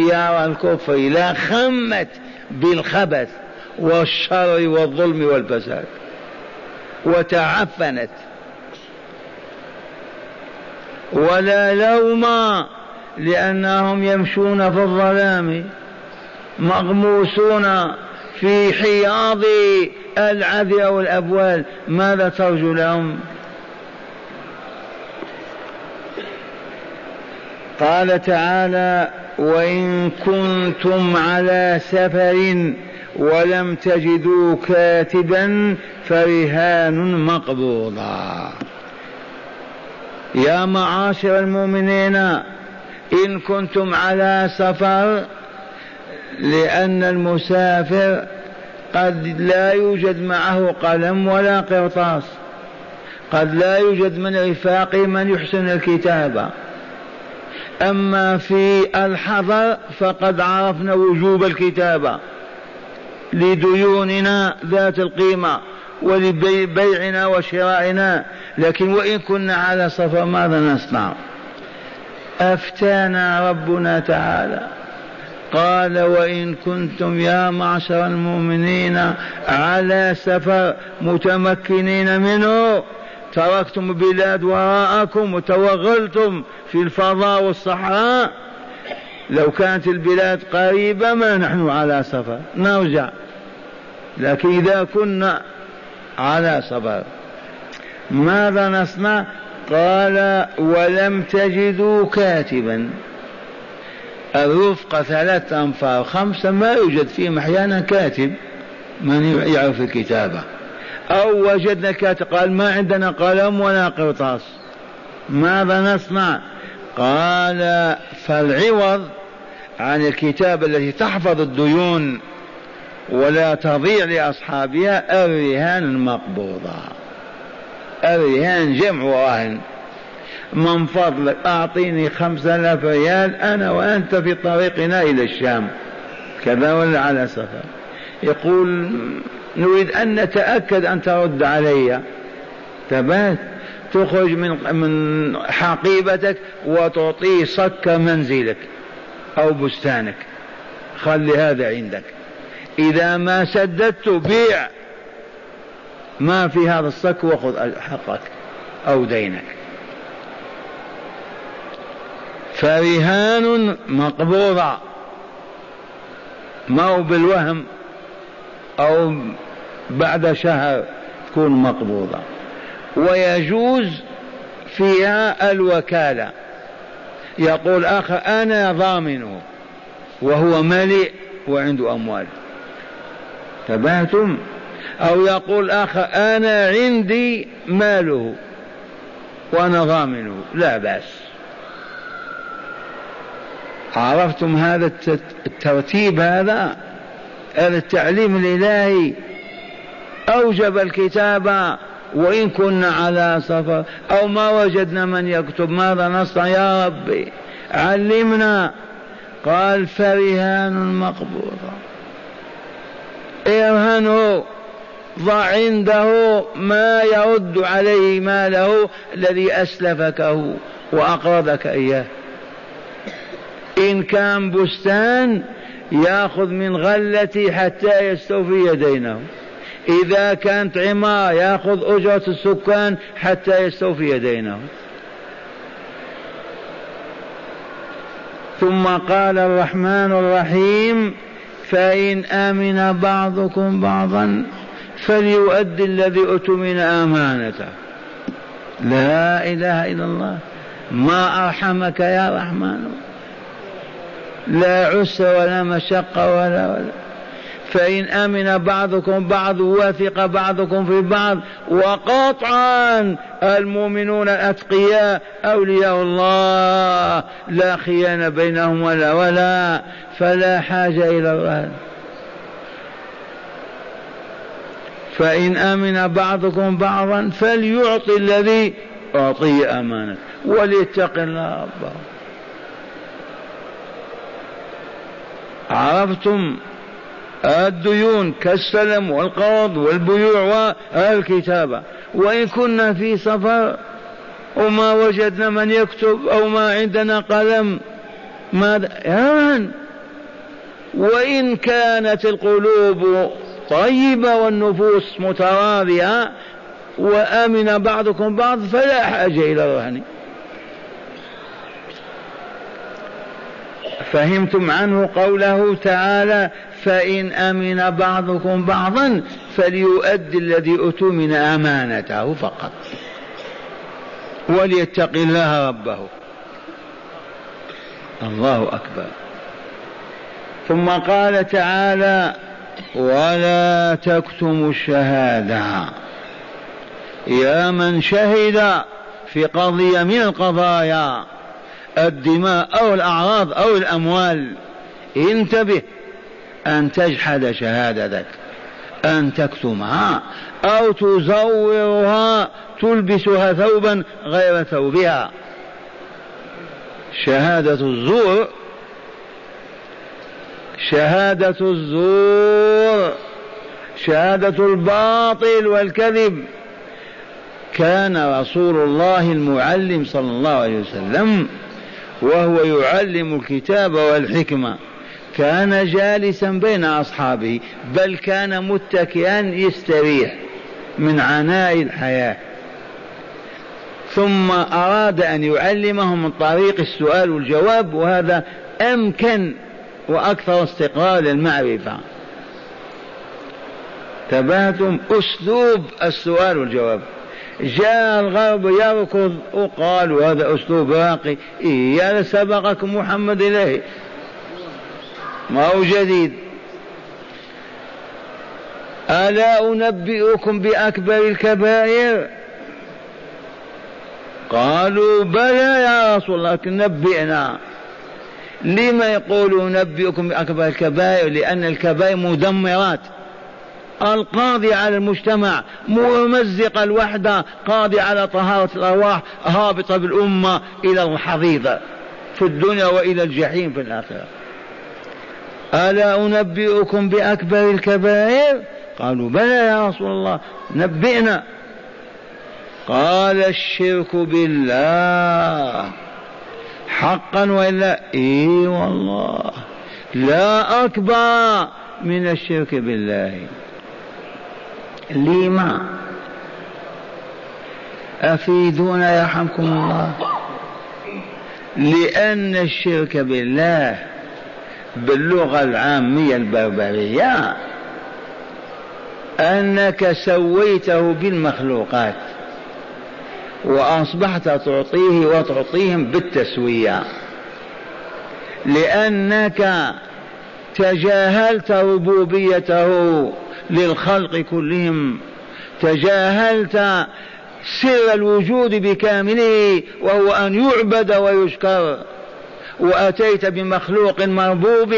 يرى الكفر لا خمت بالخبث والشر والظلم والفساد وتعفنت. ولا لوم لأنهم يمشون في الظلام مغموسون في حياض العذر والأبوال. ماذا ترجو لهم؟ قال تعالى وإن كنتم على سفر ولم تجدوا كاتبا فرهان مقبوضا يا معاشر المؤمنين إن كنتم على سفر لأن المسافر قد لا يوجد معه قلم ولا قرطاس قد لا يوجد من رفاقه من يحسن الكتابة. أما في الحضر فقد عرفنا وجوب الكتابة لديوننا ذات القيمة ولبيعنا وشرائنا لكن وإن كنا على سفر ماذا نصنع؟ أفتانا ربنا تعالى. قال وإن كنتم يا معشر المؤمنين على سفر متمكنين منه تركتم بلاد وراءكم وتوغلتم في الفضاء والصحراء. لو كانت البلاد قريبة ما نحن على سفر. نرجع. لكن إذا كنا على سفر. ماذا نصنع؟ قال ولم تجدوا كاتبا الرفقة ثلاثة أنفار خمسة ما يوجد فيهم أحيانا كاتب من يعرف الكتابة. أو وجدنا كاتب قال ما عندنا قلم ولا قرطاس. ماذا نصنع؟ قال فالعوض عن الكتابة التي تحفظ الديون ولا تضيع لأصحابها الرهان المقبوضة الرهان جمع راهن من فضلك أعطيني خمسة آلاف ريال أنا وأنت في طريقنا إلى الشام. كذا ولا على سفر. يقول نريد أن نتأكد أن ترد علي. تبات تخرج من من حقيبتك وتعطيه صك منزلك أو بستانك. خلي هذا عندك. إذا ما سددت بيع ما في هذا الصك وخذ حقك أو دينك. فرهان مقبوضة. ما هو بالوهم أو بعد شهر تكون مقبوضة. ويجوز فيها الوكالة. يقول آخر أنا ضامنه وهو مليء وعنده أموال. تبعتم؟ أو يقول آخر أنا عندي ماله وأنا ضامنه. لا بأس. عرفتم هذا الترتيب هذا؟ هذا التعليم الإلهي أوجب الكتابة وإن كنا على سفر. أو ما وجدنا من يكتب. ماذا نصنع؟ يا ربي علمنا. قال فرهان مقبوضة ارهنه ضع عنده ما يرد عليه ماله الذي أسلفكه وأقرضك إياه. إن كان بستان يأخذ من غلتي حتى يستوفي دينه إذا كانت عمارة يأخذ أجرة السكان حتى يستوفي دينه ثم قال الرحمن الرحيم فإن آمن بعضكم بعضا فليؤدي الذي أتمن أمانته. لا إله إلا الله. ما أرحمك يا رحمن. لا عسر ولا مشقة ولا ولا. فإن أمن بعضكم بعض وثق بعضكم في بعض وقطعا المؤمنون الأتقياء أولياء الله لا خيانة بينهم ولا ولا فلا حاجة إلى الرهن فإن أمن بعضكم بعضا فليعطي الذي أعطي أمانة وليتق الله. ربه عرفتم؟ الديون كالسلم والقرض والبيوع والكتابة. وإن كنا في سفر وما وجدنا من يكتب أو ما عندنا قلم ماذا؟ يرهن وإن كانت القلوب طيبة والنفوس متراضية وأمن بعضكم بعض فلا حاجة إلى الرهن. فهمتم عنه قوله تعالى فإن أمن بعضكم بعضا فليؤدي الذي أتمن أمانته فقط. وليتق الله ربه. الله أكبر. ثم قال تعالى ولا تكتموا الشهادة. يا من شهد في قضية من القضايا. الدماء أو الأعراض أو الأموال انتبه أن تجحد شهادتك أن تكتمها أو تزورها تلبسها ثوبا غير ثوبها. شهادة الزور شهادة الزور شهادة الباطل والكذب. كان رسول الله المعلم صلى الله عليه وسلم وهو يعلم الكتاب والحكمة. كان جالسا بين أصحابه بل كان متكئا يستريح من عناء الحياة. ثم أراد أن يعلمهم من طريق السؤال والجواب وهذا أمكن وأكثر استقرار للمعرفة تبهتم أسلوب السؤال والجواب. جاء الغرب يركض وقالوا هذا أسلوب راقي إيه سبقكم محمد إليه. ما هو جديد؟ ألا أنبئكم بأكبر الكبائر؟ قالوا بلى يا رسول الله لكن نبئنا. لما يقول نبئكم بأكبر الكبائر؟ لأن الكبائر مدمرات. القاضي على المجتمع ممزق الوحدة قاضي على طهارة الأرواح هابطة بالأمة إلى الحضيض في الدنيا وإلى الجحيم في الآخرة. ألا أنبئكم بأكبر الكبائر؟ قالوا بلى يا رسول الله نبئنا. قال الشرك بالله. حقا وإلا؟ إي والله. لا أكبر من الشرك بالله. لما؟ أفيدونا يرحمكم الله. لأن الشرك بالله باللغة العامية البربرية أنك سويته بالمخلوقات وأصبحت تعطيه وتعطيهم بالتسوية. لأنك تجاهلت ربوبيته للخلق كلهم. تجاهلت سر الوجود بكامله وهو أن يعبد ويشكر. وأتيت بمخلوق مربوب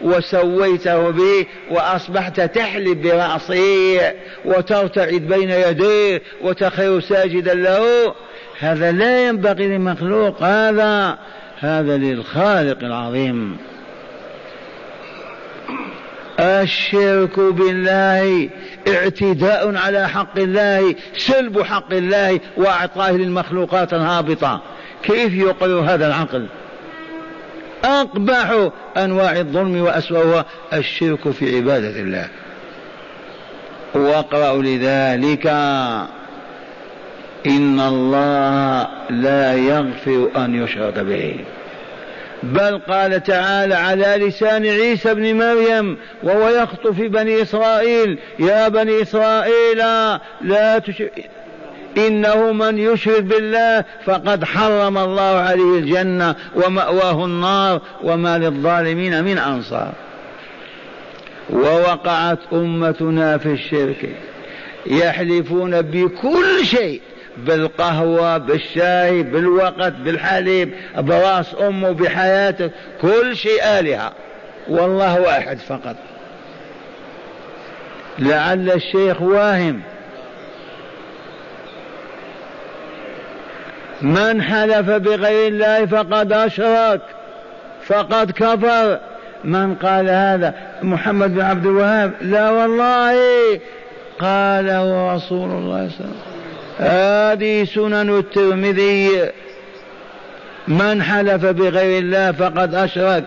وسويته به وأصبحت تحلب برأسه وترتعد بين يديه وتخير ساجدا له. هذا لا ينبغي لمخلوق هذا. هذا للخالق العظيم. الشرك بالله اعتداء على حق الله سلب حق الله وإعطائه للمخلوقات الهابطة. كيف يقر هذا العقل؟ أقبح أنواع الظلم وأسوأها الشرك في عبادة الله. واقرأوا لذلك إن الله لا يغفر أن يشرك به. بل قال تعالى على لسان عيسى بن مريم وهو يخطب في بني إسرائيل يا بني إسرائيل لا تشرك إنه من يشرك بالله فقد حرم الله عليه الجنة ومأواه النار وما للظالمين من أنصار. ووقعت أمتنا في الشرك يحلفون بكل شيء بالقهوة بالشاي بالوقت بالحليب براس أمه بحياته كل شيء آلهة. والله واحد فقط. لعل الشيخ واهم. من حلف بغير الله فقد أشرك فقد كفر. من قال هذا؟ محمد بن عبد الوهاب. لا والله. قاله رسول الله صلى الله عليه وسلم. هذه سنن الترمذي. من حلف بغير الله فقد أشرك.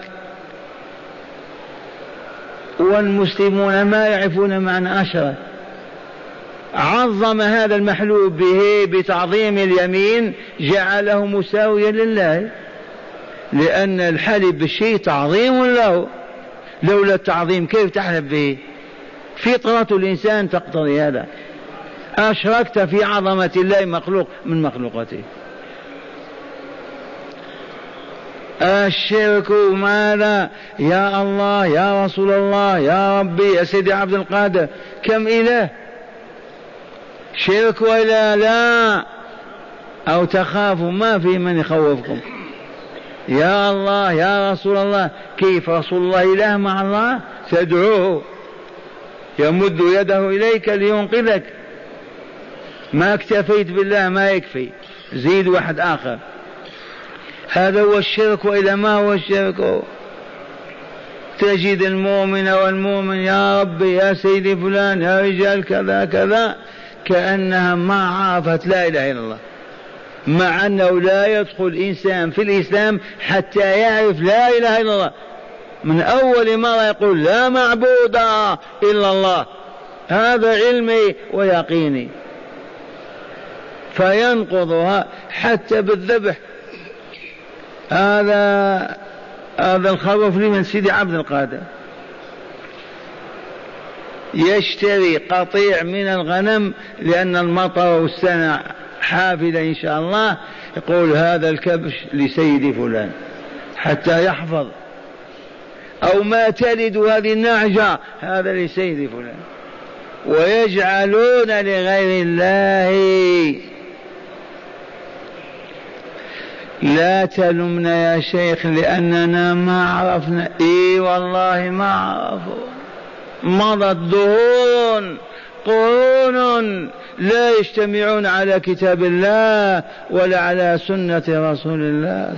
والمسلمون ما يعرفون معنى أشرك. عظم هذا المحلوب به بتعظيم اليمين جعله مساويا لله. لأن الحلف بالشيء تعظيم له. لولا التعظيم كيف تحلف به؟ فطرة الإنسان تقتضي هذا. أشركت في عظمة الله مخلوق من مخلوقاته. الشرك ماذا؟ يا الله يا رسول الله يا ربي يا سيدي عبد القادر كم إله؟ شرك ولا لا؟ أو تخافوا ما في من يخوفكم. يا الله يا رسول الله كيف رسول الله إله مع الله؟ تدعوه. يمد يده إليك لينقذك. ما اكتفيت بالله ما يكفي. زيد واحد آخر. هذا هو الشرك وإذا ما هو الشرك تجد المؤمن والمؤمن يا ربي يا سيدي فلان يا رجال كذا كذا كأنها ما عرفت لا إله إلا الله. مع أنه لا يدخل إنسان في الإسلام حتى يعرف لا إله إلا الله. من أول مرة يقول لا معبود إلا الله. هذا علمي ويقيني. فينقضها حتى بالذبح. هذا هذا الخروف لمن سيدي عبد القادر. يشتري قطيع من الغنم لأن المطر والسنة حافلة إن شاء الله يقول هذا الكبش لسيدي فلان حتى يحفظ. أو ما تلد هذه النعجة هذا لسيدي فلان. ويجعلون لغير الله لا تلمنا يا شيخ لأننا ما عرفنا. إي والله ما عرفوا. مضت دهور قرون لا يجتمعون على كتاب الله ولا على سنة رسول الله.